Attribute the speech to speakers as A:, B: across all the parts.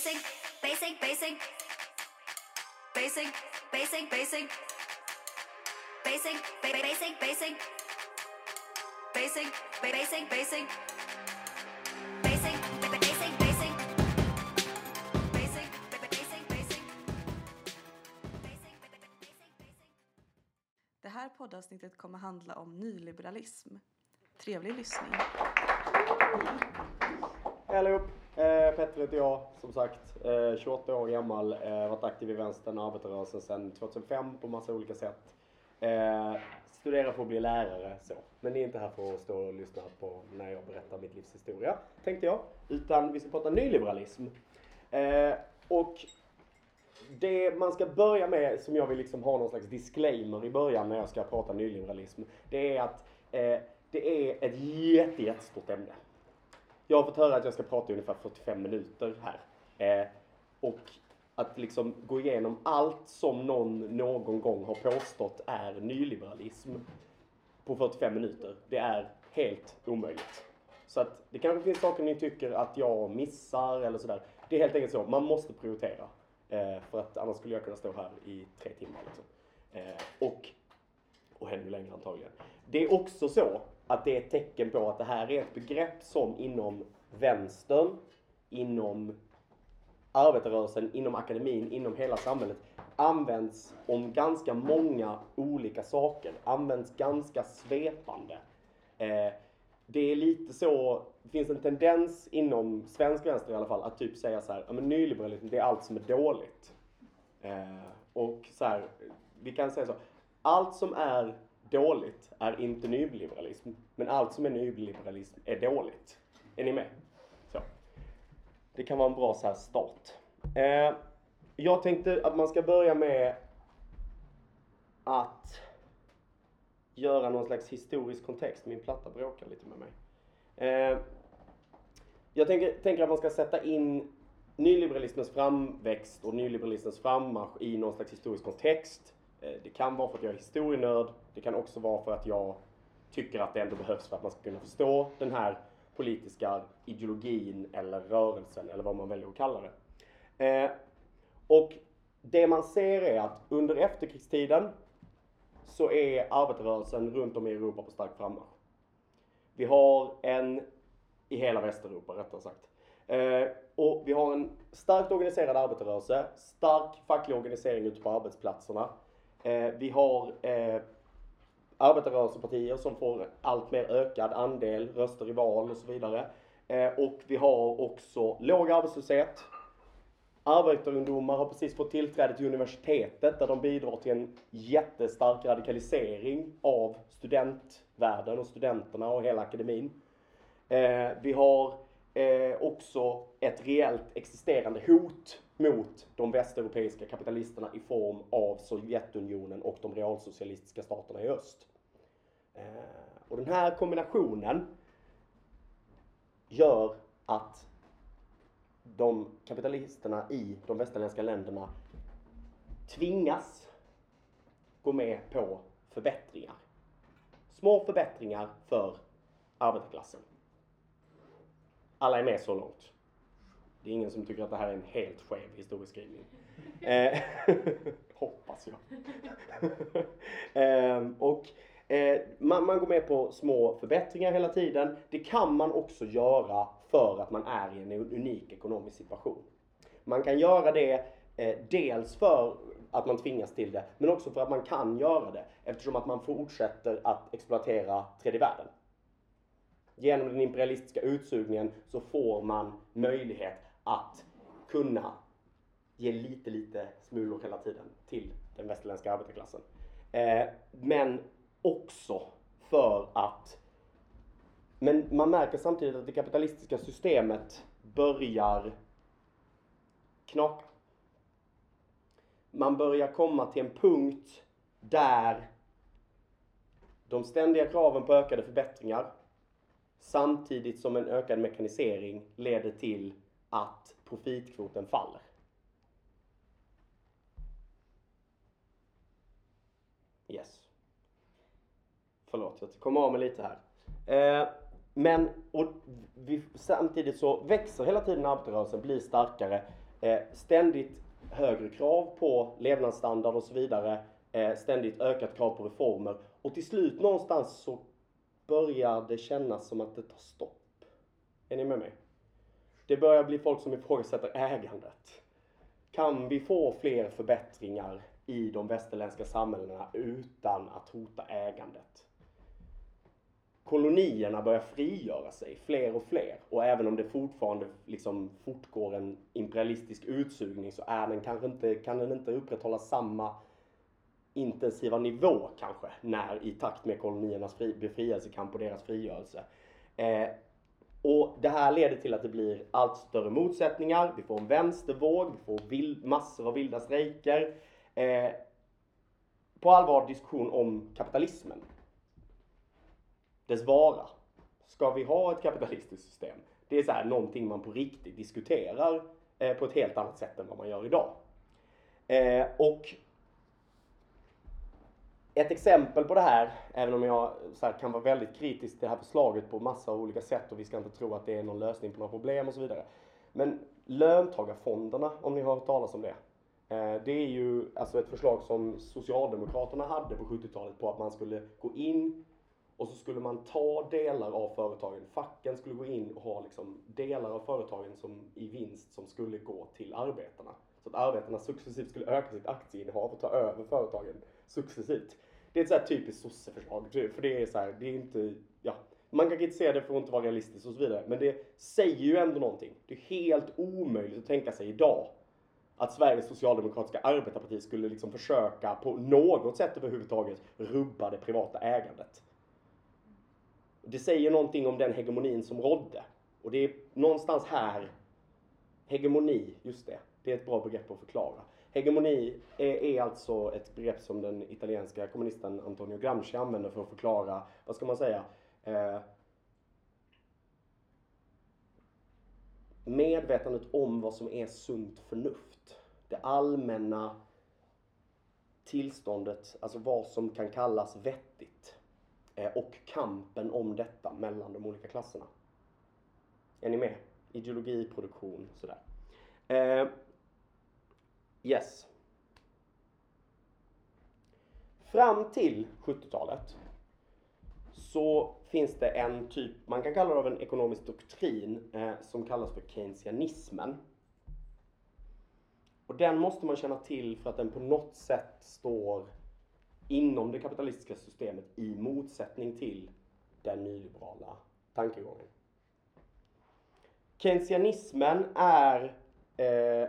A: basic, basic, basic, basic, basic, basic, basic, ba- basic, basic, basic, ba- basic, basic, basic, ba- ba- basic, basic, basic, ba- ba- basic, basic, basic, ba- ba- basic, basic.
B: Det här poddavsnittet kommer handla om nyliberalism. Trevlig lyssning.
C: Hej allihop! Eh, Petter heter jag, som sagt. Eh, 28 år gammal, eh, varit aktiv i vänstern och arbetarrörelsen sedan 2005 på massa olika sätt. Eh, studerar för att bli lärare, så. Men ni är inte här för att stå och lyssna på när jag berättar mitt livs historia, tänkte jag. Utan vi ska prata nyliberalism. Eh, och det man ska börja med, som jag vill liksom ha någon slags disclaimer i början när jag ska prata nyliberalism, det är att eh, det är ett jätte, jättestort ämne. Jag har fått höra att jag ska prata i ungefär 45 minuter här. Eh, och att liksom gå igenom allt som någon någon gång har påstått är nyliberalism på 45 minuter, det är helt omöjligt. Så att det kanske finns saker ni tycker att jag missar eller sådär. Det är helt enkelt så, man måste prioritera. Eh, för att annars skulle jag kunna stå här i tre timmar. Liksom. Eh, och, och ännu längre antagligen. Det är också så att det är ett tecken på att det här är ett begrepp som inom vänstern, inom arbetarrörelsen, inom akademin, inom hela samhället används om ganska många olika saker. Används ganska svepande. Eh, det är lite så, det finns en tendens inom svensk vänster i alla fall att typ säga så här, ja men nyliberalism det är allt som är dåligt. Eh, och så här, vi kan säga så, allt som är dåligt är inte nyliberalism, men allt som är nyliberalism är dåligt. Är ni med? Så. Det kan vara en bra så här start. Eh, jag tänkte att man ska börja med att göra någon slags historisk kontext. Min platta bråkar lite med mig. Eh, jag tänker, tänker att man ska sätta in nyliberalismens framväxt och nyliberalismens frammarsch i någon slags historisk kontext. Eh, det kan vara för att jag är historienörd. Det kan också vara för att jag tycker att det ändå behövs för att man ska kunna förstå den här politiska ideologin eller rörelsen eller vad man väljer att kalla det. Eh, och det man ser är att under efterkrigstiden så är arbetarrörelsen runt om i Europa på stark frammarsch. Vi har en, i hela Västeuropa rättare sagt. Eh, och vi har en starkt organiserad arbetarrörelse, stark facklig organisering ute på arbetsplatserna. Eh, vi har eh, arbetarrörelsepartier som får allt mer ökad andel röster i val och så vidare. Eh, och vi har också låg arbetslöshet. Arbetarungdomar har precis fått tillträde till universitetet där de bidrar till en jättestark radikalisering av studentvärlden och studenterna och hela akademin. Vi har eh, också ett reellt existerande hot mot de västeuropeiska kapitalisterna i form av Sovjetunionen och de realsocialistiska staterna i öst. Eh, och den här kombinationen gör att de kapitalisterna i de västerländska länderna tvingas gå med på förbättringar. Små förbättringar för arbetarklassen. Alla är med så långt. Det är ingen som tycker att det här är en helt skev historieskrivning. Eh, hoppas jag. Ehm, och eh, man, man går med på små förbättringar hela tiden. Det kan man också göra för att man är i en unik ekonomisk situation. Man kan göra det eh, dels för att man tvingas till det, men också för att man kan göra det eftersom att man fortsätter att exploatera tredje världen. Genom den imperialistiska utsugningen så får man möjlighet att kunna ge lite, lite smulor hela tiden till den västerländska arbetarklassen. Eh, men också för att men man märker samtidigt att det kapitalistiska systemet börjar knaka. Man börjar komma till en punkt där de ständiga kraven på ökade förbättringar samtidigt som en ökad mekanisering leder till att profitkvoten faller. Yes. Förlåt, jag kommer av mig lite här. Eh, men och vi, samtidigt så växer hela tiden arbetarrörelsen, blir starkare. Eh, ständigt högre krav på levnadsstandard och så vidare. Eh, ständigt ökat krav på reformer. Och till slut någonstans så börjar det kännas som att det tar stopp. Är ni med mig? Det börjar bli folk som ifrågasätter ägandet. Kan vi få fler förbättringar i de västerländska samhällena utan att hota ägandet? kolonierna börjar frigöra sig, fler och fler. Och även om det fortfarande liksom fortgår en imperialistisk utsugning så är den kanske inte, kan den inte upprätthålla samma intensiva nivå kanske när i takt med koloniernas fri, befrielsekamp och deras frigörelse. Eh, och det här leder till att det blir allt större motsättningar, vi får en vänstervåg, vi får vild, massor av vilda strejker. Eh, på allvar diskussion om kapitalismen dess vara. Ska vi ha ett kapitalistiskt system? Det är så här någonting man på riktigt diskuterar eh, på ett helt annat sätt än vad man gör idag. Eh, och ett exempel på det här, även om jag så här, kan vara väldigt kritisk till det här förslaget på massa olika sätt och vi ska inte tro att det är någon lösning på några problem och så vidare. Men löntagarfonderna, om ni har hört talas om det. Eh, det är ju alltså ett förslag som Socialdemokraterna hade på 70-talet på att man skulle gå in och så skulle man ta delar av företagen. Facken skulle gå in och ha liksom delar av företagen som i vinst som skulle gå till arbetarna. Så att arbetarna successivt skulle öka sitt aktieinnehav och ta över företagen successivt. Det är ett så här typiskt sosseförslag. Typ. För det är så här, det är inte, ja. Man kan kritisera det för att inte vara realistiskt och så vidare. Men det säger ju ändå någonting. Det är helt omöjligt att tänka sig idag att Sveriges socialdemokratiska arbetarparti skulle liksom försöka på något sätt överhuvudtaget rubba det privata ägandet. Det säger någonting om den hegemonin som rådde. Och det är någonstans här, hegemoni, just det, det är ett bra begrepp att förklara. Hegemoni är, är alltså ett begrepp som den italienska kommunisten Antonio Gramsci använder för att förklara, vad ska man säga, eh, medvetandet om vad som är sunt förnuft. Det allmänna tillståndet, alltså vad som kan kallas vettigt. Eh, och kampen om detta mellan de olika klasserna. Är ni med? Ideologi, produktion, sådär. Eh, Yes. Fram till 70-talet så finns det en typ, man kan kalla det av en ekonomisk doktrin eh, som kallas för keynesianismen. Och den måste man känna till för att den på något sätt står inom det kapitalistiska systemet i motsättning till den nyliberala tankegången. Keynesianismen är eh,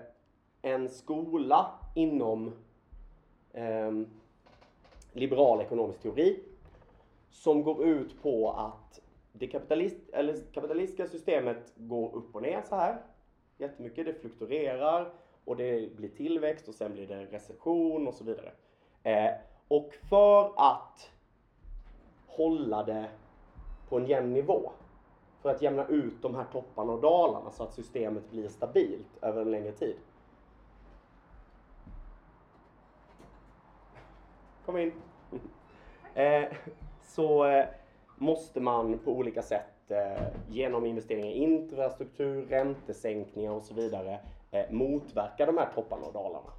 C: en skola inom eh, liberal ekonomisk teori som går ut på att det kapitalist, eller kapitalistiska systemet går upp och ner så här jättemycket. Det fluktuerar och det blir tillväxt och sen blir det recession och så vidare. Eh, och för att hålla det på en jämn nivå, för att jämna ut de här topparna och dalarna så att systemet blir stabilt över en längre tid. Kom in. Eh, så eh, måste man på olika sätt eh, genom investeringar i infrastruktur, räntesänkningar och så vidare eh, motverka de här topparna och dalarna.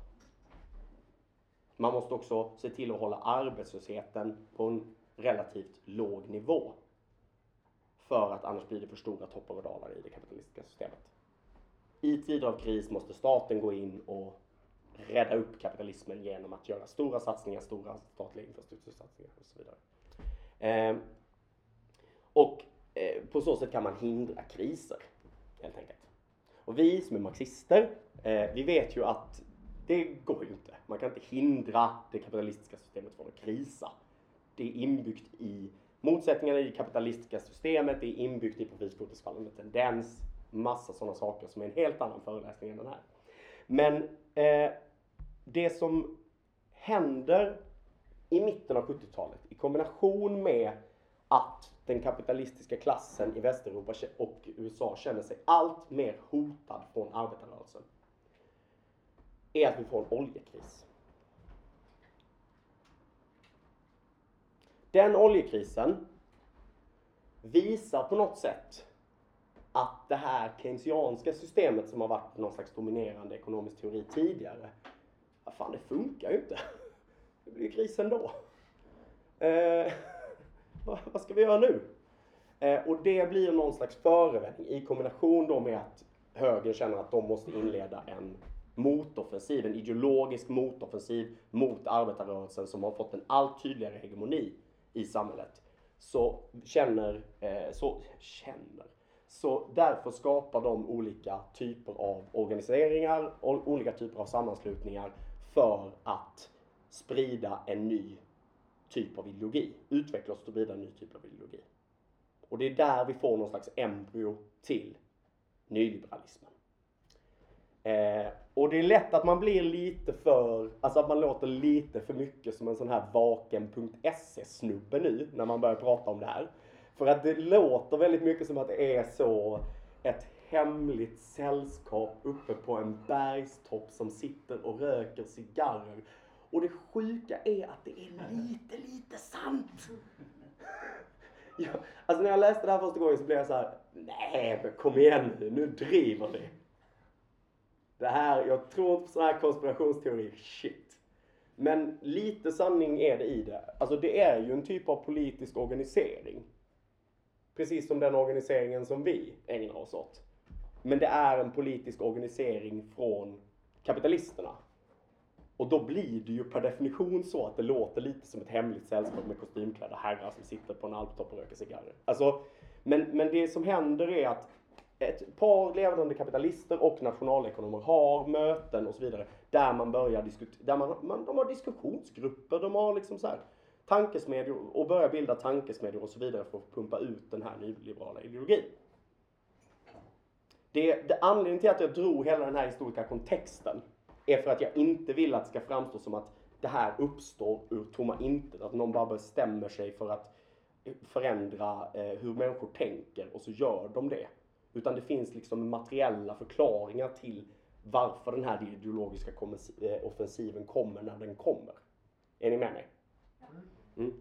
C: Man måste också se till att hålla arbetslösheten på en relativt låg nivå. För att annars blir det för stora toppar och dalar i det kapitalistiska systemet. I tider av kris måste staten gå in och rädda upp kapitalismen genom att göra stora satsningar, stora statliga infrastruktursatsningar och så vidare. Eh, och eh, på så sätt kan man hindra kriser, helt enkelt. Och vi som är marxister, eh, vi vet ju att det går ju inte. Man kan inte hindra det kapitalistiska systemet från att krisa. Det är inbyggt i motsättningarna i det kapitalistiska systemet, det är inbyggt i profitfokusfallande tendens, massa sådana saker som är en helt annan föreläsning än den här. Men eh, det som händer i mitten av 70-talet i kombination med att den kapitalistiska klassen i Västeuropa och USA känner sig allt mer hotad från arbetarrörelsen är att vi får en oljekris. Den oljekrisen visar på något sätt att det här keynesianska systemet som har varit någon slags dominerande ekonomisk teori tidigare, vad fan det funkar ju inte. Det blir ju kris ändå. Eh, vad, vad ska vi göra nu? Eh, och det blir någon slags förevändning i kombination då med att högern känner att de måste inleda en motoffensiv, en ideologisk motoffensiv mot arbetarrörelsen som har fått en allt tydligare hegemoni i samhället. Så känner, eh, så känner, så därför skapar de olika typer av organiseringar och olika typer av sammanslutningar för att sprida en ny typ av ideologi. Utveckla och sprida en ny typ av ideologi. Och det är där vi får någon slags embryo till nyliberalismen. Eh, och det är lätt att man blir lite för, alltså att man låter lite för mycket som en sån här vaken.se-snubbe nu när man börjar prata om det här. För att det låter väldigt mycket som att det är så ett hemligt sällskap uppe på en bergstopp som sitter och röker cigarrer. Och det sjuka är att det är lite, lite sant. Ja, alltså när jag läste det här första gången så blev jag så här, nej men kom igen nu, nu driver ni. Det här, jag tror inte på sådana här konspirationsteorier, shit. Men lite sanning är det i det. Alltså det är ju en typ av politisk organisering. Precis som den organiseringen som vi ägnar oss åt. Men det är en politisk organisering från kapitalisterna. Och då blir det ju per definition så att det låter lite som ett hemligt sällskap med kostymklädda herrar som sitter på en alptopp och röker cigarrer. Alltså, men, men det som händer är att ett par levande kapitalister och nationalekonomer har möten och så vidare där man börjar diskutera, där man, man, de har diskussionsgrupper, de har liksom så här tankesmedjor och börja bilda tankesmedjor och så vidare för att pumpa ut den här nyliberala ideologin. Det, det anledningen till att jag drog hela den här historiska kontexten är för att jag inte vill att det ska framstå som att det här uppstår ur tomma intet. Att någon bara bestämmer sig för att eh, förändra eh, hur människor tänker och så gör de det. Utan det finns liksom materiella förklaringar till varför den här ideologiska eh, offensiven kommer när den kommer. Är ni med mig? Mm.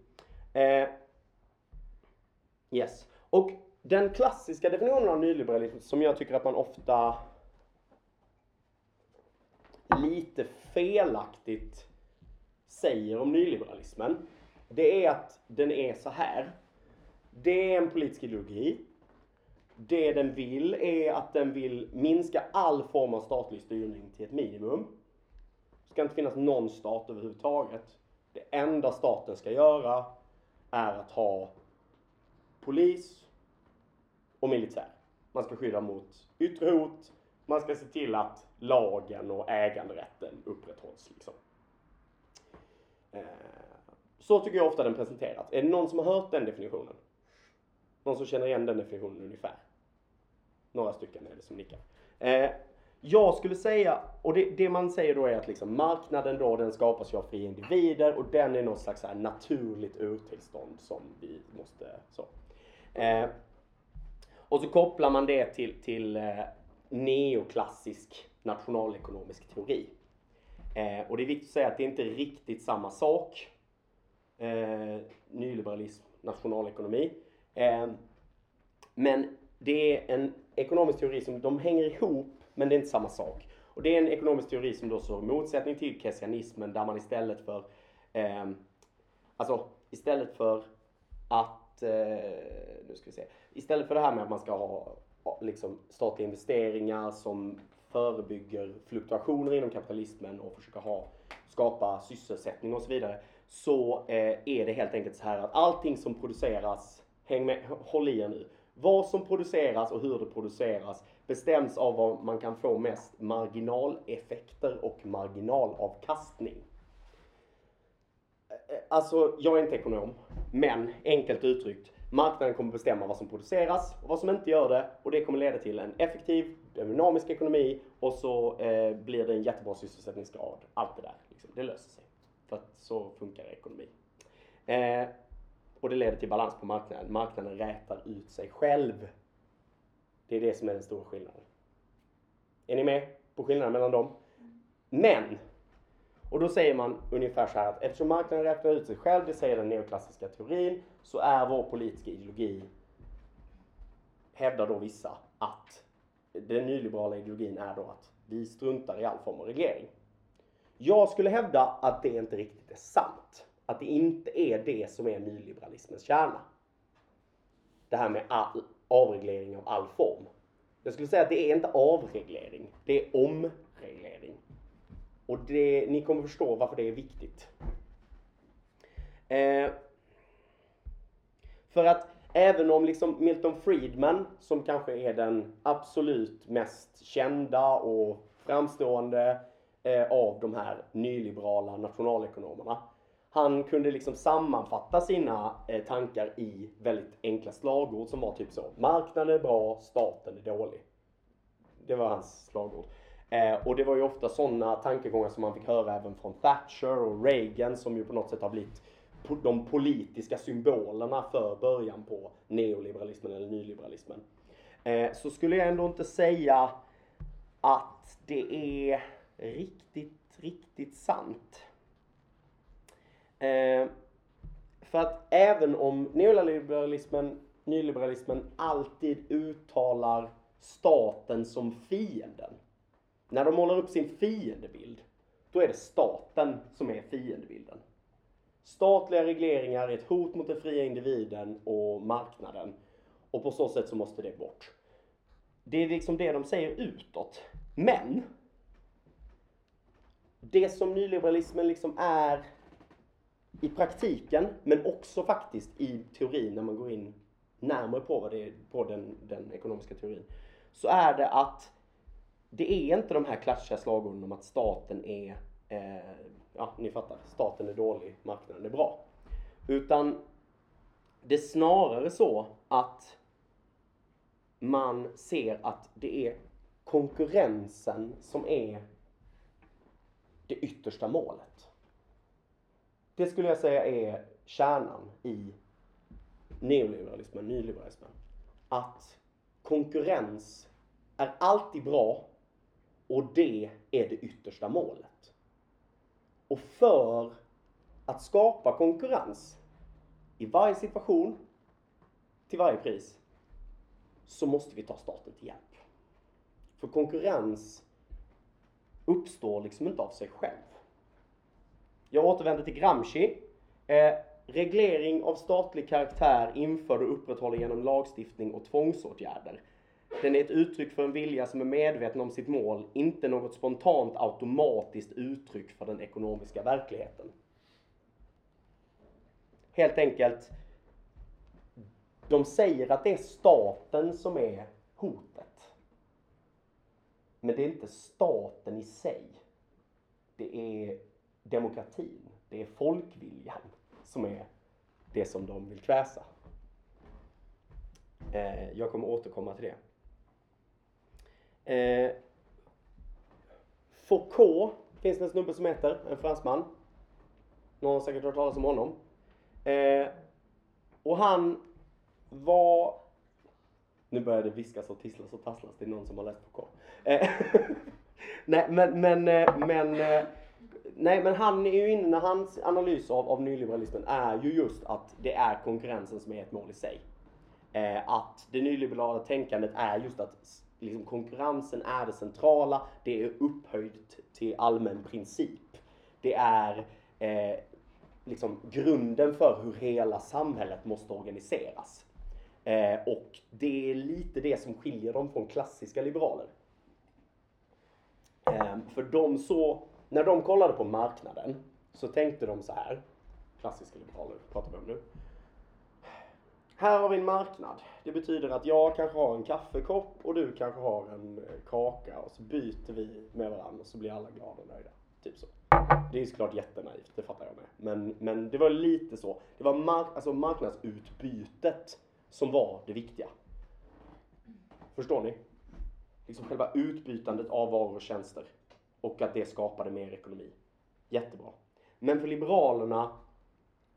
C: Eh, yes. Och den klassiska definitionen av nyliberalism som jag tycker att man ofta lite felaktigt säger om nyliberalismen. Det är att den är så här. Det är en politisk ideologi. Det den vill är att den vill minska all form av statlig styrning till ett minimum. Det ska inte finnas någon stat överhuvudtaget. Det enda staten ska göra är att ha polis och militär. Man ska skydda mot yttre hot. Man ska se till att lagen och äganderätten upprätthålls. Liksom. Eh, så tycker jag ofta den presenteras. Är det någon som har hört den definitionen? Någon som känner igen den definitionen ungefär? Några stycken är det som nickar. Eh, jag skulle säga, och det, det man säger då är att liksom marknaden då den skapas ju av fria individer och den är något slags här naturligt urtillstånd som vi måste så. Eh, och så kopplar man det till, till eh, neoklassisk nationalekonomisk teori. Eh, och det är viktigt att säga att det är inte riktigt samma sak. Eh, nyliberalism, nationalekonomi. Eh, men det är en ekonomisk teori som de hänger ihop, men det är inte samma sak. Och det är en ekonomisk teori som då står i motsättning till keynesianismen där man istället för eh, Alltså istället för att, eh, nu ska vi se, istället för det här med att man ska ha liksom, statliga investeringar som förebygger fluktuationer inom kapitalismen och försöka ha, skapa sysselsättning och så vidare. Så eh, är det helt enkelt så här att allting som produceras, häng med, håll i er nu. Vad som produceras och hur det produceras bestäms av vad man kan få mest marginaleffekter och marginalavkastning. Eh, eh, alltså, jag är inte ekonom, men enkelt uttryckt, marknaden kommer bestämma vad som produceras och vad som inte gör det och det kommer leda till en effektiv, dynamisk ekonomi och så eh, blir det en jättebra sysselsättningsgrad. Allt det där, liksom. det löser sig. För att så funkar ekonomi. Eh, och det leder till balans på marknaden. Marknaden rätar ut sig själv. Det är det som är den stora skillnaden. Är ni med på skillnaden mellan dem? Men och då säger man ungefär så här att eftersom marknaden räknar ut sig själv, det säger den neoklassiska teorin, så är vår politiska ideologi, hävdar då vissa, att den nyliberala ideologin är då att vi struntar i all form av reglering. Jag skulle hävda att det inte riktigt är sant. Att det inte är det som är nyliberalismens kärna. Det här med all, avreglering av all form. Jag skulle säga att det är inte avreglering, det är omreglering. Och det, ni kommer förstå varför det är viktigt. Eh, för att även om liksom Milton Friedman, som kanske är den absolut mest kända och framstående eh, av de här nyliberala nationalekonomerna. Han kunde liksom sammanfatta sina eh, tankar i väldigt enkla slagord som var typ så. Marknaden är bra, staten är dålig. Det var hans slagord. Eh, och det var ju ofta sådana tankegångar som man fick höra även från Thatcher och Reagan som ju på något sätt har blivit po- de politiska symbolerna för början på neoliberalismen eller nyliberalismen. Eh, så skulle jag ändå inte säga att det är riktigt, riktigt sant. Eh, för att även om neoliberalismen, nyliberalismen alltid uttalar staten som fienden. När de målar upp sin fiendebild, då är det staten som är fiendebilden. Statliga regleringar är ett hot mot den fria individen och marknaden. Och på så sätt så måste det bort. Det är liksom det de säger utåt. Men det som nyliberalismen liksom är i praktiken, men också faktiskt i teorin när man går in närmare på, vad det är, på den, den ekonomiska teorin, så är det att det är inte de här klatschiga slagorden om att staten är, eh, ja ni fattar, staten är dålig, marknaden är bra. Utan det är snarare så att man ser att det är konkurrensen som är det yttersta målet. Det skulle jag säga är kärnan i neoliberalismen, nyliberalismen. Att konkurrens är alltid bra och det är det yttersta målet. Och för att skapa konkurrens i varje situation, till varje pris, så måste vi ta staten till hjälp. För konkurrens uppstår liksom inte av sig själv. Jag återvänder till Gramsci. Eh, reglering av statlig karaktär införd och upprätthållen genom lagstiftning och tvångsåtgärder. Den är ett uttryck för en vilja som är medveten om sitt mål, inte något spontant automatiskt uttryck för den ekonomiska verkligheten. Helt enkelt, de säger att det är staten som är hotet. Men det är inte staten i sig. Det är demokratin, det är folkviljan som är det som de vill kväsa. Eh, jag kommer återkomma till det. Eh, Foucault finns det en snubbe som heter, en fransman. Någon har säkert hört talas om honom. Eh, och han var... Nu börjar det viskas och tisslas och tasslas. Det är någon som har läst Foucault. Eh, nej, men, men, eh, men, eh, nej, men han är ju inne, när hans analys av, av nyliberalismen är ju just att det är konkurrensen som är ett mål i sig. Eh, att det nyliberala tänkandet är just att liksom, konkurrensen är det centrala, det är upphöjt till allmän princip. Det är eh, liksom grunden för hur hela samhället måste organiseras. Eh, och det är lite det som skiljer dem från klassiska liberaler. Eh, för de så, när de kollade på marknaden så tänkte de så här, klassiska liberaler pratar vi om nu. Här har vi en marknad. Det betyder att jag kanske har en kaffekopp och du kanske har en eh, kaka och så byter vi med varandra och så blir alla glada och nöjda. Typ så. Det är såklart jättenaivt, det fattar jag med. Men, men det var lite så. Det var mark alltså marknadsutbytet som var det viktiga. Förstår ni? Liksom själva utbytandet av varor och tjänster. Och att det skapade mer ekonomi. Jättebra. Men för Liberalerna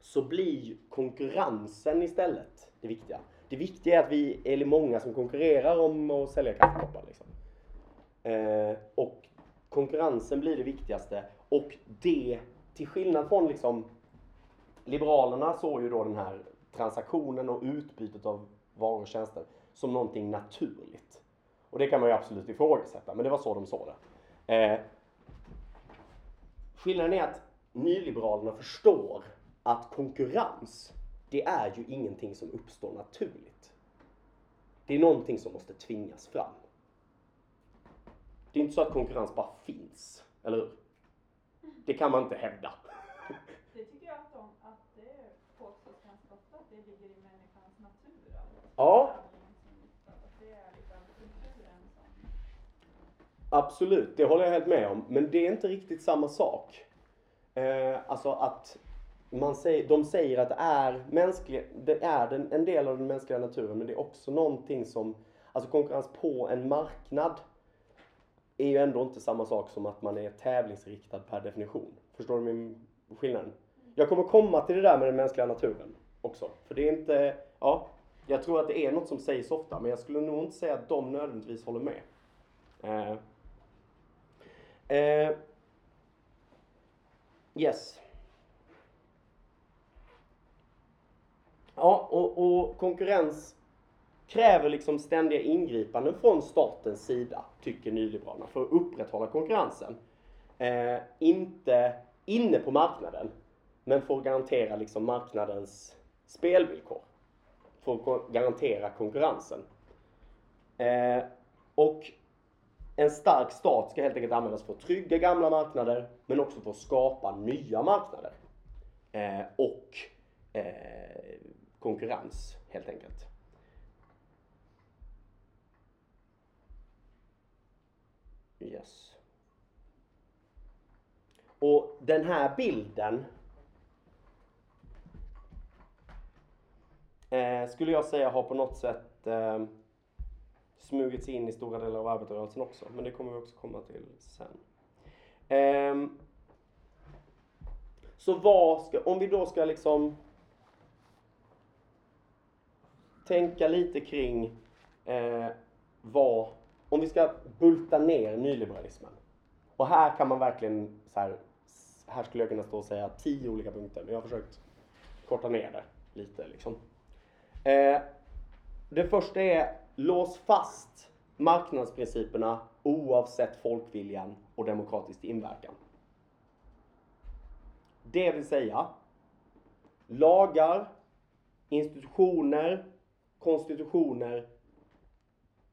C: så blir konkurrensen istället det viktiga. Det viktiga är att vi är många som konkurrerar om att sälja kaffekoppar. Liksom. Eh, och konkurrensen blir det viktigaste. Och det, till skillnad från liksom Liberalerna såg ju då den här transaktionen och utbytet av varor och tjänster som någonting naturligt. Och det kan man ju absolut ifrågasätta, men det var så de såg det. Eh, skillnaden är att nyliberalerna förstår att konkurrens, det är ju ingenting som uppstår naturligt. Det är någonting som måste tvingas fram. Det är inte så att konkurrens bara finns, eller hur? Det kan man inte hävda.
D: Det tycker jag att, de, att det påstås ganska ofta att det ligger i människans natur. Att
C: Ja.
D: tävling som nytta, att det är liksom kulturen som...
C: Absolut, det håller jag helt med om. Men det är inte riktigt samma sak. Eh, alltså att man säger, de säger att det är, mänsklig, det är den, en del av den mänskliga naturen men det är också någonting som, alltså konkurrens på en marknad är ju ändå inte samma sak som att man är tävlingsriktad per definition. Förstår du min skillnad? Jag kommer komma till det där med den mänskliga naturen också. För det är inte, ja, jag tror att det är något som sägs ofta men jag skulle nog inte säga att de nödvändigtvis håller med. Eh, Eh, yes. Ja, och, och konkurrens kräver liksom ständiga ingripanden från statens sida, tycker nyliberalerna, för att upprätthålla konkurrensen. Eh, inte inne på marknaden, men för att garantera liksom marknadens spelvillkor. För att garantera konkurrensen. Eh, och en stark stat ska helt enkelt användas för att trygga gamla marknader men också för att skapa nya marknader. Eh, och eh, konkurrens helt enkelt. Yes. Och den här bilden eh, skulle jag säga har på något sätt eh, smugit sig in i stora delar av arbetarrörelsen också. Men det kommer vi också komma till sen. Um, så vad ska, om vi då ska liksom tänka lite kring eh, vad, om vi ska bulta ner nyliberalismen. Och här kan man verkligen så här, här skulle jag kunna stå och säga tio olika punkter, men jag har försökt korta ner det lite liksom. Eh, det första är lås fast marknadsprinciperna oavsett folkviljan och demokratisk inverkan. Det vill säga lagar, institutioner, konstitutioner,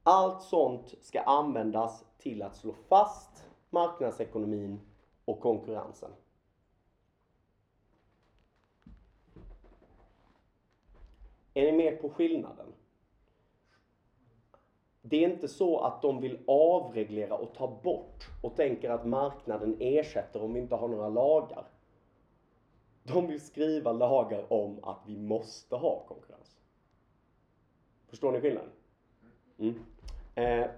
C: allt sånt ska användas till att slå fast marknadsekonomin och konkurrensen. Är ni med på skillnaden? Det är inte så att de vill avreglera och ta bort och tänker att marknaden ersätter om vi inte har några lagar. De vill skriva lagar om att vi måste ha konkurrens. Förstår ni skillnaden? Mm. Eh,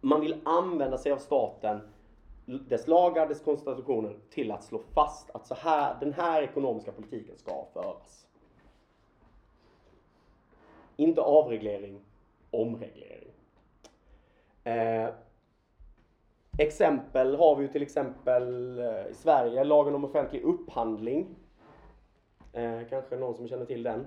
C: man vill använda sig av staten, dess lagar, dess konstitutioner till att slå fast att så här, den här ekonomiska politiken ska föras. Inte avreglering, omreglering. Eh, exempel har vi ju till exempel eh, i Sverige, lagen om offentlig upphandling. Eh, kanske någon som känner till den.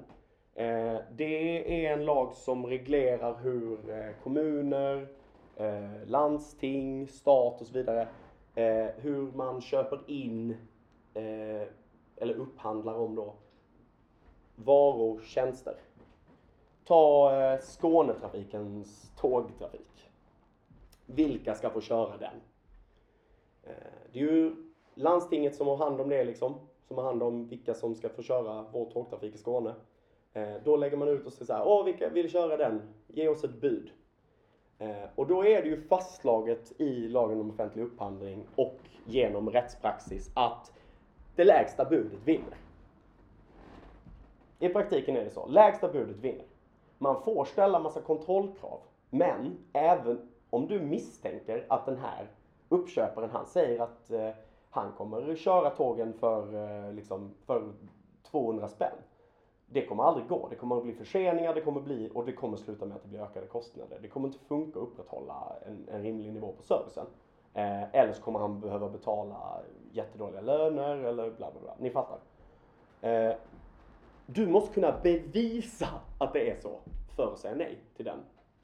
C: Eh, det är en lag som reglerar hur eh, kommuner, eh, landsting, stat och så vidare, eh, hur man köper in eh, eller upphandlar om då varor, tjänster. Ta eh, Skånetrafikens tågtrafik. Vilka ska få köra den? Eh, det är ju landstinget som har hand om det liksom. Som har hand om vilka som ska få köra vår tågtrafik i Skåne. Eh, då lägger man ut och säger så här, åh vilka vill köra den? Ge oss ett bud. Och då är det ju fastslaget i lagen om offentlig upphandling och genom rättspraxis att det lägsta budet vinner. I praktiken är det så. Lägsta budet vinner. Man får ställa massa kontrollkrav. Men även om du misstänker att den här uppköparen, han säger att eh, han kommer köra tågen för, eh, liksom, för 200 spänn. Det kommer aldrig gå. Det kommer att bli förseningar, det kommer bli, och det kommer sluta med att det blir ökade kostnader. Det kommer inte funka att upprätthålla en, en rimlig nivå på servicen. Eh, eller så kommer han behöva betala jättedåliga löner eller bla bla bla. Ni fattar. Eh, du måste kunna bevisa att det är så för att säga nej till den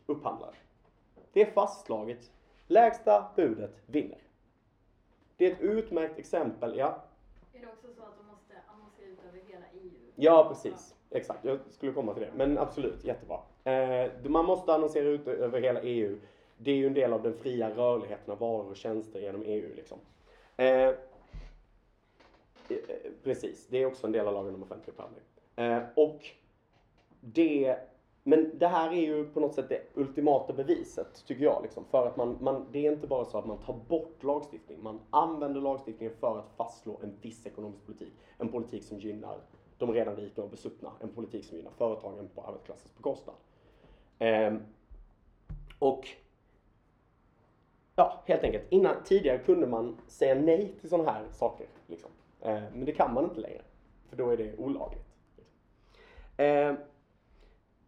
C: upphandlaren. Det är fastslaget. Lägsta budet vinner. Det är ett utmärkt exempel, ja.
E: Är det också så att de måste annonsera ut över hela EU?
C: Ja, precis. Exakt, jag skulle komma till det. Men absolut, jättebra. Eh, man måste annonsera ut över hela EU. Det är ju en del av den fria rörligheten av varor och tjänster genom EU. Liksom. Eh, eh, precis, det är också en del av lagen om offentlig upphandling. Och det, men det här är ju på något sätt det ultimata beviset, tycker jag. Liksom, för att man, man, det är inte bara så att man tar bort lagstiftning, man använder lagstiftningen för att fastslå en viss ekonomisk politik. En politik som gynnar de redan rika och besuttna. En politik som gynnar företagen på arbetarklassens bekostnad. Ehm, och ja, helt enkelt, innan, tidigare kunde man säga nej till sådana här saker. Liksom. Ehm, men det kan man inte längre, för då är det olagligt. Ehm,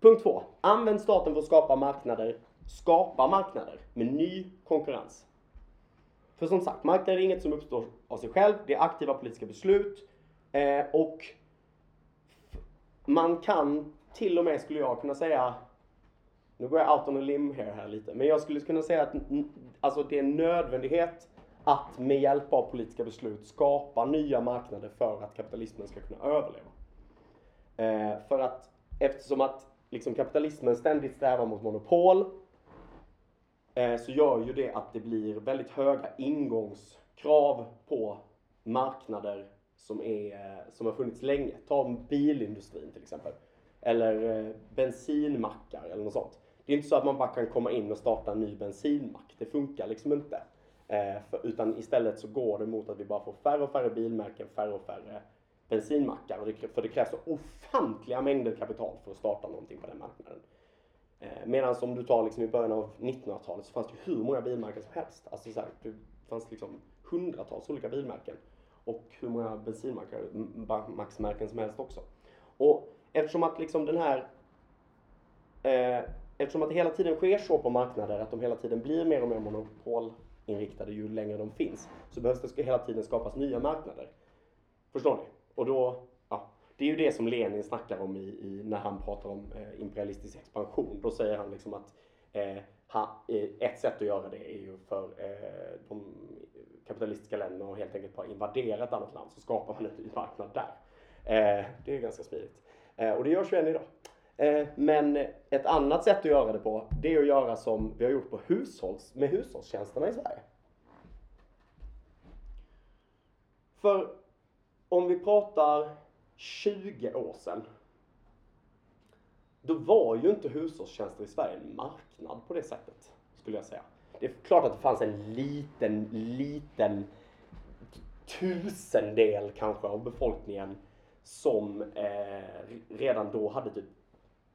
C: punkt två. Använd staten för att skapa marknader, skapa marknader med ny konkurrens. För som sagt, marknader är inget som uppstår av sig själv, det är aktiva politiska beslut eh, och man kan till och med, skulle jag kunna säga, nu går jag out on a limb here här lite, men jag skulle kunna säga att alltså det är en nödvändighet att med hjälp av politiska beslut skapa nya marknader för att kapitalismen ska kunna överleva. Eh, för att eftersom att liksom kapitalismen ständigt strävar mot monopol eh, så gör ju det att det blir väldigt höga ingångskrav på marknader som, är, eh, som har funnits länge. Ta bilindustrin till exempel. Eller eh, bensinmackar eller något sånt. Det är inte så att man bara kan komma in och starta en ny bensinmack. Det funkar liksom inte. Eh, för, utan istället så går det mot att vi bara får färre och färre bilmärken, färre och färre bensinmackar. För det krävs så ofantliga mängder kapital för att starta någonting på den marknaden. Eh, medan om du tar liksom i början av 1900-talet så fanns det ju hur många bilmärken som helst. Alltså så här, det fanns liksom hundratals olika bilmärken. Och hur många bensinmacksmärken som helst också. Och eftersom att liksom den här eh, Eftersom att det hela tiden sker så på marknader att de hela tiden blir mer och mer monopolinriktade ju längre de finns så behövs det hela tiden skapas nya marknader. Förstår ni? Och då, ja, det är ju det som Lenin snackar om i, i när han pratar om eh, imperialistisk expansion. Då säger han liksom att eh, ha, eh, ett sätt att göra det är ju för eh, de kapitalistiska länderna att helt enkelt bara invadera ett annat land så skapar man en ny marknad där. Eh, det är ganska smidigt. Eh, och det görs ju än idag. Eh, men ett annat sätt att göra det på, det är att göra som vi har gjort på hushålls, med hushållstjänsterna i Sverige. För om vi pratar 20 år sedan, då var ju inte hushållstjänster i Sverige en marknad på det sättet, skulle jag säga. Det är klart att det fanns en liten, liten tusendel kanske av befolkningen som eh, redan då hade typ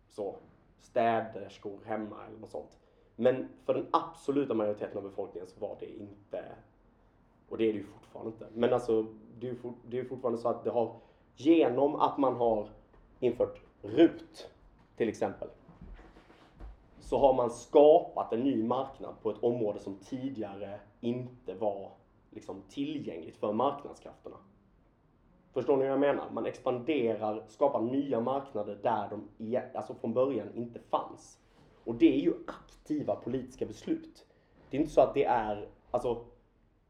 C: så städerskor hemma eller något sånt. Men för den absoluta majoriteten av befolkningen så var det inte, och det är det ju fortfarande inte. Men alltså, det är fort, det är fortfarande så att det har, genom att man har infört RUT till exempel, så har man skapat en ny marknad på ett område som tidigare inte var liksom, tillgängligt för marknadskrafterna. Förstår ni vad jag menar? Man expanderar, skapar nya marknader där de alltså från början inte fanns. Och det är ju aktiva politiska beslut. Det är inte så att det är alltså,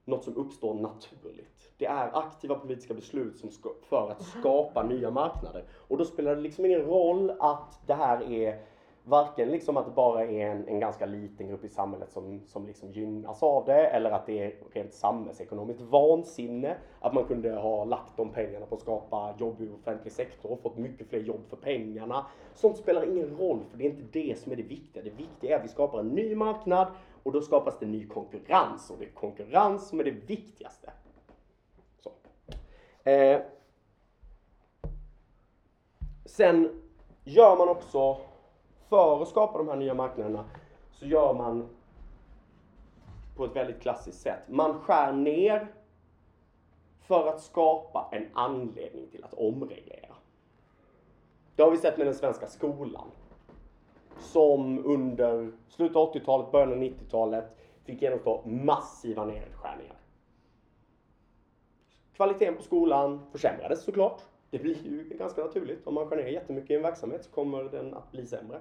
C: något som uppstår naturligt. Det är aktiva politiska beslut som ska, för att skapa nya marknader. Och då spelar det liksom ingen roll att det här är varken liksom att det bara är en, en ganska liten grupp i samhället som, som liksom gynnas av det eller att det är rent samhällsekonomiskt vansinne att man kunde ha lagt de pengarna på att skapa jobb i offentlig sektor och fått mycket fler jobb för pengarna. Sånt spelar ingen roll för det är inte det som är det viktiga. Det viktiga är att vi skapar en ny marknad och då skapas det ny konkurrens och det är konkurrens som är det viktigaste. Så. Eh. Sen gör man också för att skapa de här nya marknaderna så gör man på ett väldigt klassiskt sätt. Man skär ner för att skapa en anledning till att omreglera. Det har vi sett med den svenska skolan. Som under slutet av 80-talet, början av 90-talet fick genomstå massiva nedskärningar. Kvaliteten på skolan försämrades såklart. Det blir ju ganska naturligt. Om man skär ner jättemycket i en verksamhet så kommer den att bli sämre.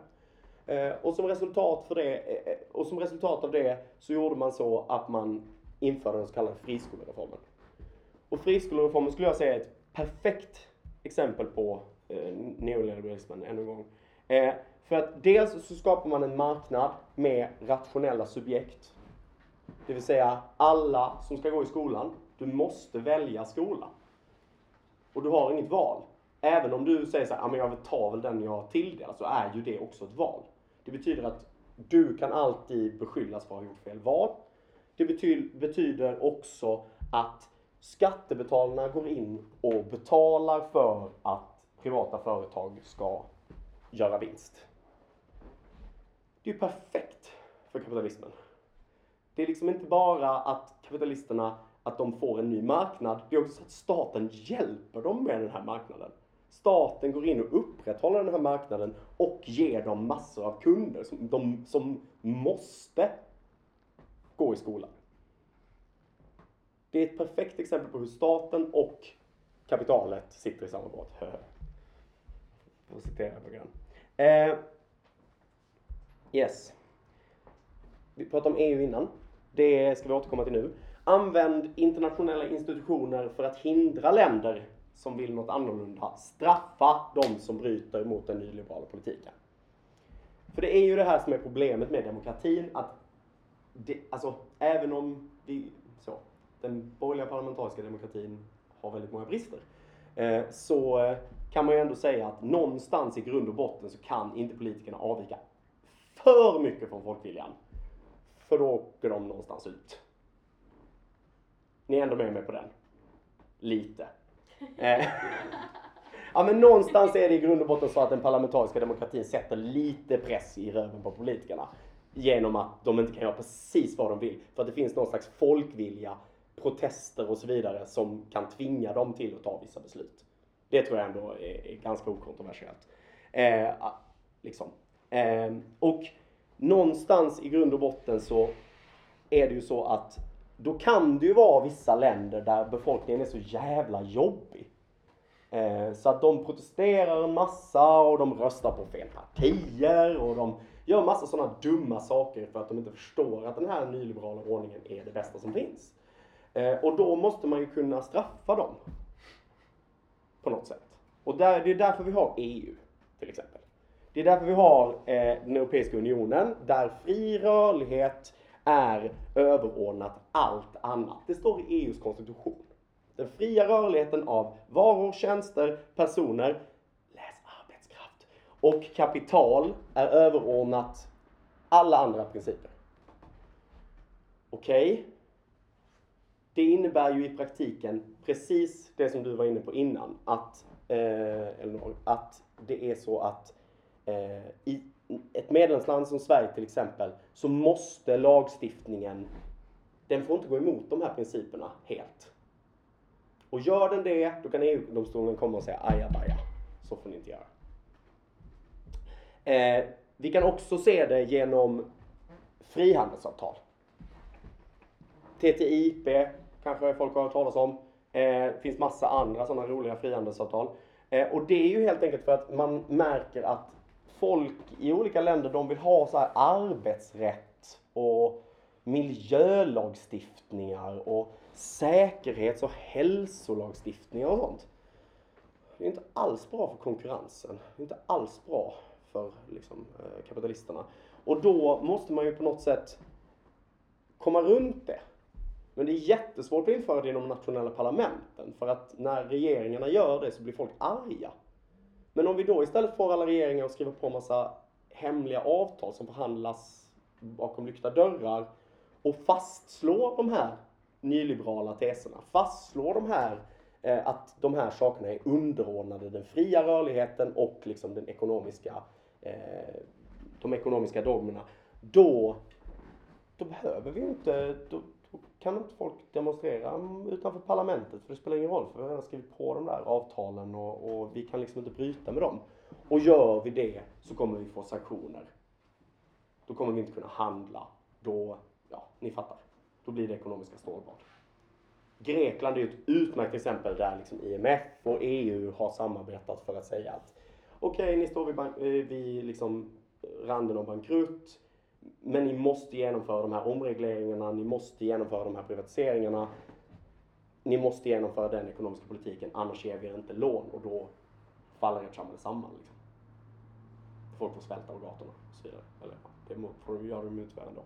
C: Eh, och, som resultat för det, eh, och som resultat av det så gjorde man så att man införde den så kallade friskolereformen. Och friskolereformen skulle jag säga är ett perfekt exempel på eh, neoliberalismen ännu en gång. Eh, för att dels så skapar man en marknad med rationella subjekt. Det vill säga alla som ska gå i skolan, du måste välja skola. Och du har inget val. Även om du säger så här, ja men jag vill ta väl den jag tilldelas, så är ju det också ett val. Det betyder att du kan alltid beskyllas för att ha gjort fel val. Det betyder också att skattebetalarna går in och betalar för att privata företag ska göra vinst. Det är ju perfekt för kapitalismen. Det är liksom inte bara att kapitalisterna att de får en ny marknad, det är också så att staten hjälper dem med den här marknaden. Staten går in och upprätthåller den här marknaden och ger dem massor av kunder som, de, som måste gå i skolan. Det är ett perfekt exempel på hur staten och kapitalet sitter i samma båt. Får citera på grann. Eh, Yes. Vi pratade om EU innan. Det ska vi återkomma till nu. Använd internationella institutioner för att hindra länder som vill något annorlunda. Straffa de som bryter mot den nyliberala politiken. För det är ju det här som är problemet med demokratin. Att det, alltså, även om vi, så, den borgerliga parlamentariska demokratin har väldigt många brister. Eh, så eh, kan man ju ändå säga att någonstans i grund och botten så kan inte politikerna avvika för mycket från folkviljan. För då åker de någonstans ut. Ni är ändå med mig på den? Lite. Eh, ja men någonstans är det i grund och botten så att den parlamentariska demokratin sätter lite press i röven på politikerna. Genom att de inte kan göra precis vad de vill. För att det finns någon slags folkvilja, protester och så vidare som kan tvinga dem till att ta vissa beslut. Det tror jag ändå är, är ganska okontroversiellt. Eh, liksom eh, och någonstans i grund och botten så är det ju så att då kan det ju vara vissa länder där befolkningen är så jävla jobbig. Eh, så att de protesterar en massa och de röstar på fel partier och de gör massa sådana dumma saker för att de inte förstår att den här nyliberala ordningen är det bästa som finns. Eh, och då måste man ju kunna straffa dem. På något sätt. Och där, det är därför vi har EU till exempel. Det är därför vi har eh, den Europeiska Unionen där fri rörlighet är överordnat allt annat. Det står i EUs konstitution. Den fria rörligheten av varor, tjänster, personer, läs arbetskraft och kapital är överordnat alla andra principer. Okej? Okay? Det innebär ju i praktiken precis det som du var inne på innan, att, eh, Elinor, att det är så att Eh, i ett medlemsland som Sverige till exempel, så måste lagstiftningen, den får inte gå emot de här principerna helt. Och gör den det, då kan EU-domstolen komma och säga ajabaja, så får ni inte göra. Eh, vi kan också se det genom frihandelsavtal. TTIP kanske folk har hört talas om. Eh, det finns massa andra sådana roliga frihandelsavtal. Eh, och det är ju helt enkelt för att man märker att folk i olika länder de vill ha så här arbetsrätt och miljölagstiftningar och säkerhets och hälsolagstiftningar och sånt. Det är inte alls bra för konkurrensen. Det är inte alls bra för liksom, eh, kapitalisterna. Och då måste man ju på något sätt komma runt det. Men det är jättesvårt att införa det inom de nationella parlamenten för att när regeringarna gör det så blir folk arga. Men om vi då istället får alla regeringar att skriva på massa hemliga avtal som förhandlas bakom lyckta dörrar och fastslår de här nyliberala teserna, fastslår de här eh, att de här sakerna är underordnade den fria rörligheten och liksom den ekonomiska, eh, de ekonomiska dogmerna, då, då behöver vi inte, då kan inte folk demonstrera utanför parlamentet för det spelar ingen roll för vi har redan skrivit på de där avtalen och, och vi kan liksom inte bryta med dem. Och gör vi det så kommer vi få sanktioner. Då kommer vi inte kunna handla. Då, ja, ni fattar. Då blir det ekonomiska stålbad. Grekland är ju ett utmärkt exempel där liksom IMF och EU har samarbetat för att säga att okej, okay, ni står vid, bank, eh, vid liksom randen av bankrutt. Men ni måste genomföra de här omregleringarna, ni måste genomföra de här privatiseringarna. Ni måste genomföra den ekonomiska politiken, annars ger vi er inte lån och då faller ert samhälle samman. Liksom. Folk får svälta på gatorna och så vidare. Eller det får de göra de tyvärr ändå.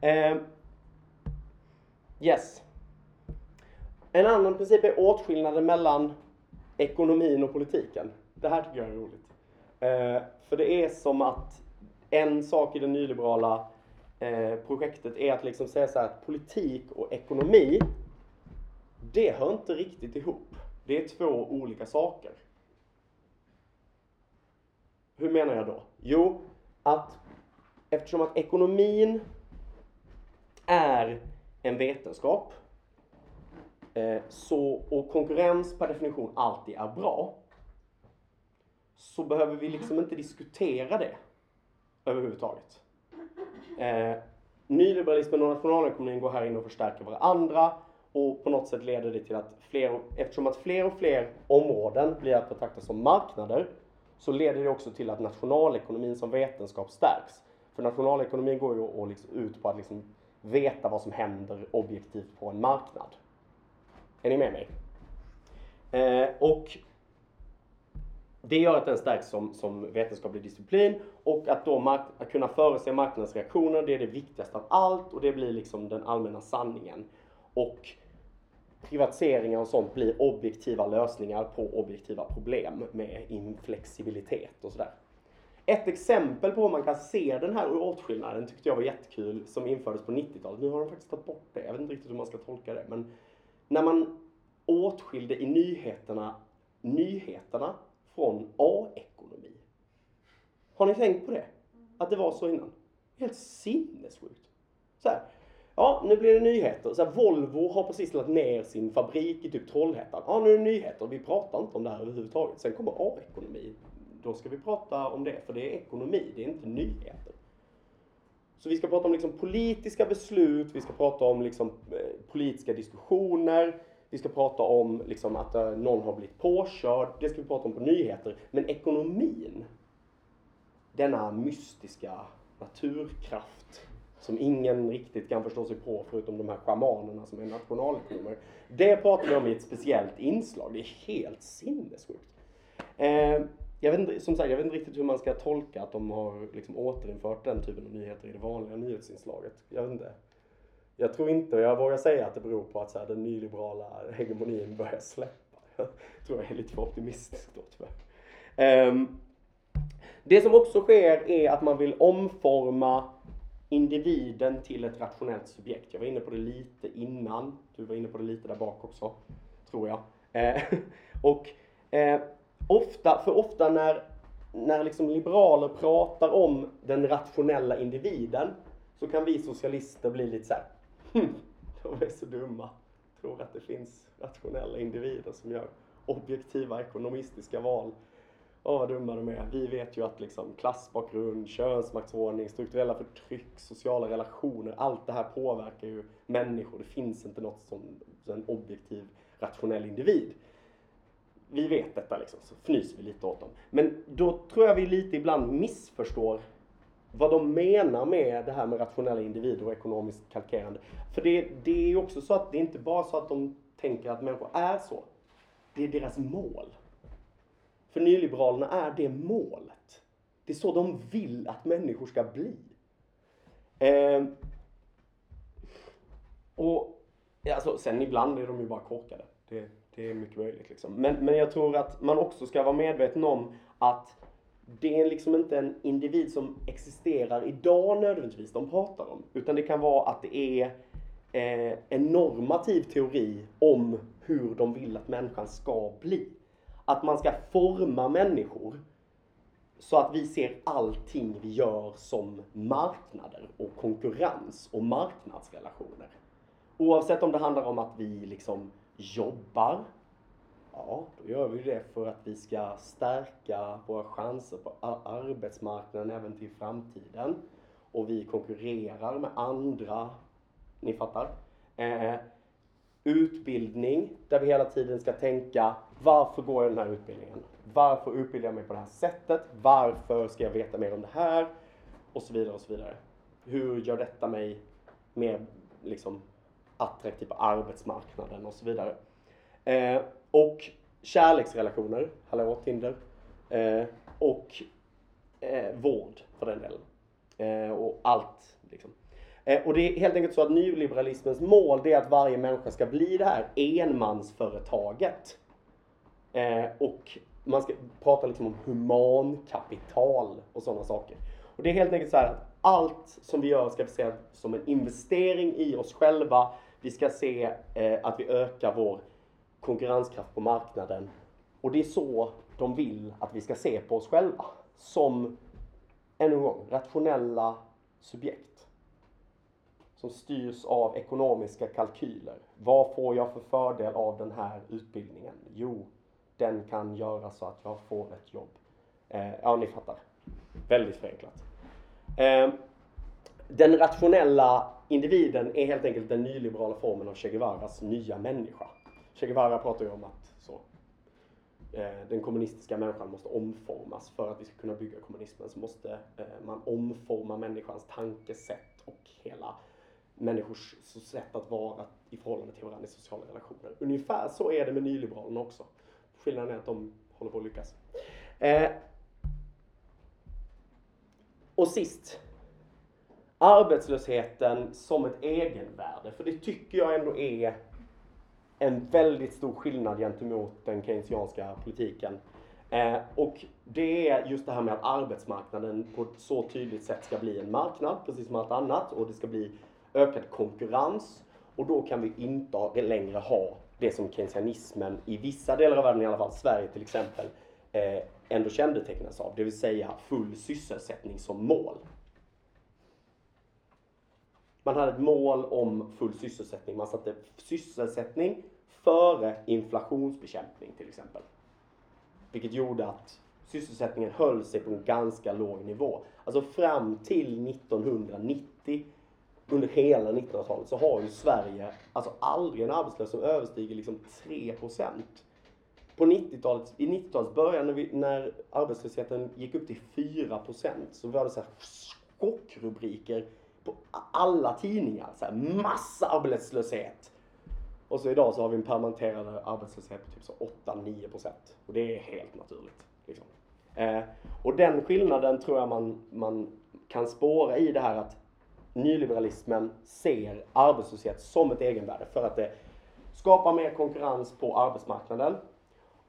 C: Eh, yes. En annan princip är åtskillnaden mellan ekonomin och politiken. Det här tycker jag är roligt. Eh, för det är som att en sak i det nyliberala eh, projektet är att liksom säga så här att politik och ekonomi, det hör inte riktigt ihop. Det är två olika saker. Hur menar jag då? Jo, att eftersom att ekonomin är en vetenskap eh, så, och konkurrens per definition alltid är bra så behöver vi liksom inte diskutera det överhuvudtaget. Eh, nyliberalismen och nationalekonomin går här in och förstärker varandra och på något sätt leder det till att fler, eftersom att fler och fler områden blir att betrakta som marknader så leder det också till att nationalekonomin som vetenskap stärks. För nationalekonomin går ju och liksom ut på att liksom veta vad som händer objektivt på en marknad. Är ni med mig? Eh, och det gör att den stärks som, som vetenskaplig disciplin och att då mark- att kunna förutse marknadens reaktioner, det är det viktigaste av allt och det blir liksom den allmänna sanningen. Och privatiseringar och sånt blir objektiva lösningar på objektiva problem med inflexibilitet och sådär. Ett exempel på hur man kan se den här åtskillnaden tyckte jag var jättekul som infördes på 90-talet. Nu har de faktiskt tagit bort det. Jag vet inte riktigt hur man ska tolka det. Men när man åtskilde i nyheterna nyheterna från A-ekonomi. Har ni tänkt på det? Att det var så innan? Helt sinnessjukt. Så här, ja, nu blir det nyheter. Så här, Volvo har precis lagt ner sin fabrik i typ Trollhättan. Ja, nu är det nyheter. Vi pratar inte om det här överhuvudtaget. Sen kommer A-ekonomi. Då ska vi prata om det, för det är ekonomi, det är inte nyheter. Så vi ska prata om liksom politiska beslut, vi ska prata om liksom, eh, politiska diskussioner, vi ska prata om liksom, att eh, någon har blivit påkörd, det ska vi prata om på nyheter. Men ekonomin, denna mystiska naturkraft som ingen riktigt kan förstå sig på förutom de här schamanerna som är nationalekonomer. Det pratar vi om i ett speciellt inslag. Det är helt sinnessjukt. Eh, jag vet inte, som sagt, jag vet inte riktigt hur man ska tolka att de har liksom återinfört den typen av nyheter i det vanliga nyhetsinslaget. Jag vet inte. Jag tror inte, och jag vågar säga att det beror på att så här, den nyliberala hegemonin börjar släppa. Jag tror jag är lite för optimistisk då tyvärr. Um, det som också sker är att man vill omforma individen till ett rationellt subjekt. Jag var inne på det lite innan. Du var inne på det lite där bak också, tror jag. Eh, och eh, ofta, för ofta när, när liksom liberaler pratar om den rationella individen så kan vi socialister bli lite så här, de är så dumma. Tror att det finns rationella individer som gör objektiva ekonomistiska val. Åh vad dumma de är. Vi vet ju att liksom klassbakgrund, könsmaktsordning, strukturella förtryck, sociala relationer, allt det här påverkar ju människor. Det finns inte något som en objektiv, rationell individ. Vi vet detta liksom, så fnyser vi lite åt dem. Men då tror jag vi lite ibland missförstår vad de menar med det här med rationella individer och ekonomiskt kalkerande. För det, det är ju också så att det är inte bara så att de tänker att människor är så. Det är deras mål. För nyliberalerna är det målet. Det är så de vill att människor ska bli. Eh, och alltså, sen ibland är de ju bara korkade. Det, det är mycket möjligt. Liksom. Men, men jag tror att man också ska vara medveten om att det är liksom inte en individ som existerar idag nödvändigtvis de pratar om. Utan det kan vara att det är eh, en normativ teori om hur de vill att människan ska bli. Att man ska forma människor så att vi ser allting vi gör som marknader och konkurrens och marknadsrelationer. Oavsett om det handlar om att vi liksom jobbar, ja, då gör vi det för att vi ska stärka våra chanser på arbetsmarknaden även till framtiden. Och vi konkurrerar med andra, ni fattar. Eh, utbildning, där vi hela tiden ska tänka varför går jag den här utbildningen? Varför utbildar jag mig på det här sättet? Varför ska jag veta mer om det här? och så vidare och så vidare. Hur gör detta mig mer liksom, attraktiv på arbetsmarknaden och så vidare. Eh, och kärleksrelationer, hallå Tinder. Eh, och eh, vård för den delen. Eh, och allt liksom. Eh, och det är helt enkelt så att nyliberalismens mål det är att varje människa ska bli det här enmansföretaget. Eh, och man ska prata liksom om humankapital och sådana saker. Och det är helt enkelt så här att allt som vi gör ska vi se som en investering i oss själva. Vi ska se eh, att vi ökar vår konkurrenskraft på marknaden. Och det är så de vill att vi ska se på oss själva. Som, ännu en gång, rationella subjekt. Som styrs av ekonomiska kalkyler. Vad får jag för fördel av den här utbildningen? Jo, den kan göra så att jag får ett jobb. Eh, ja, ni fattar. Väldigt förenklat. Eh, den rationella individen är helt enkelt den nyliberala formen av Che Guevaras nya människa. Che Guevara pratar ju om att så, eh, den kommunistiska människan måste omformas. För att vi ska kunna bygga kommunismen så måste eh, man omforma människans tankesätt och hela människors sätt att vara i förhållande till varandra i sociala relationer. Ungefär så är det med nyliberalerna också. Skillnaden är att de håller på att lyckas. Eh, och sist, arbetslösheten som ett egenvärde. För det tycker jag ändå är en väldigt stor skillnad gentemot den keynesianska politiken. Eh, och det är just det här med att arbetsmarknaden på ett så tydligt sätt ska bli en marknad, precis som allt annat, och det ska bli ökad konkurrens. Och då kan vi inte längre ha det som keynesianismen i vissa delar av världen, i alla fall Sverige till exempel, eh, ändå kännetecknas av. Det vill säga full sysselsättning som mål. Man hade ett mål om full sysselsättning. Man satte sysselsättning före inflationsbekämpning till exempel. Vilket gjorde att sysselsättningen höll sig på en ganska låg nivå. Alltså fram till 1990, under hela 1900-talet, så har ju Sverige alltså aldrig en arbetslöshet som överstiger liksom 3 På 90-talet, i 90-talets början när, vi, när arbetslösheten gick upp till 4% så var det så här chockrubriker på alla tidningar. Så här, massa arbetslöshet. Och så idag så har vi en permanenterad arbetslöshet på typ så 8-9 procent. Och det är helt naturligt. Liksom. Eh, och den skillnaden tror jag man, man kan spåra i det här att nyliberalismen ser arbetslöshet som ett egenvärde för att det skapar mer konkurrens på arbetsmarknaden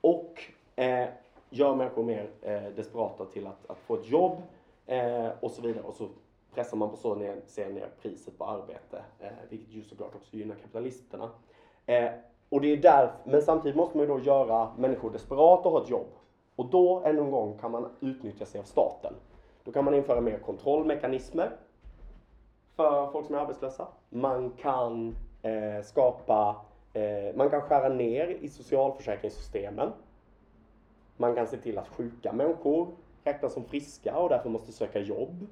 C: och eh, gör människor mer eh, desperata till att, att få ett jobb eh, och så vidare. Och så pressar man på så ner, ser ner priset på arbete, eh, vilket ju såklart också gynnar kapitalisterna. Eh, och det är där, men samtidigt måste man ju då göra människor desperata och ha ett jobb. Och då, ännu en gång, kan man utnyttja sig av staten. Då kan man införa mer kontrollmekanismer för folk som är arbetslösa. Man kan eh, skapa, eh, man kan skära ner i socialförsäkringssystemen. Man kan se till att sjuka människor räknas som friska och därför måste söka jobb.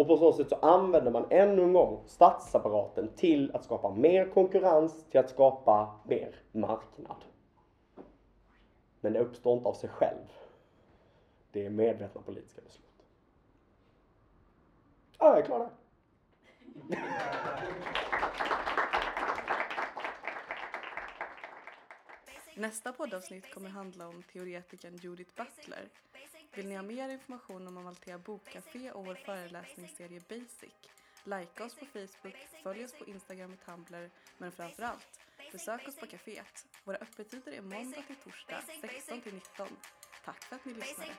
C: Och på så sätt så använder man ännu en gång statsapparaten till att skapa mer konkurrens, till att skapa mer marknad. Men det uppstår inte av sig själv. Det är medvetna politiska beslut. Ja, jag är klar där.
B: Nästa poddavsnitt kommer handla om teoretikern Judith Butler. Vill ni ha mer information om Amalthea Bokcafé och vår föreläsningsserie Basic? Like oss på Facebook, följ oss på Instagram och Tumblr, men framför allt, besök oss på kaféet. Våra öppettider är måndag till torsdag 16 till 19. Tack för att ni lyssnade.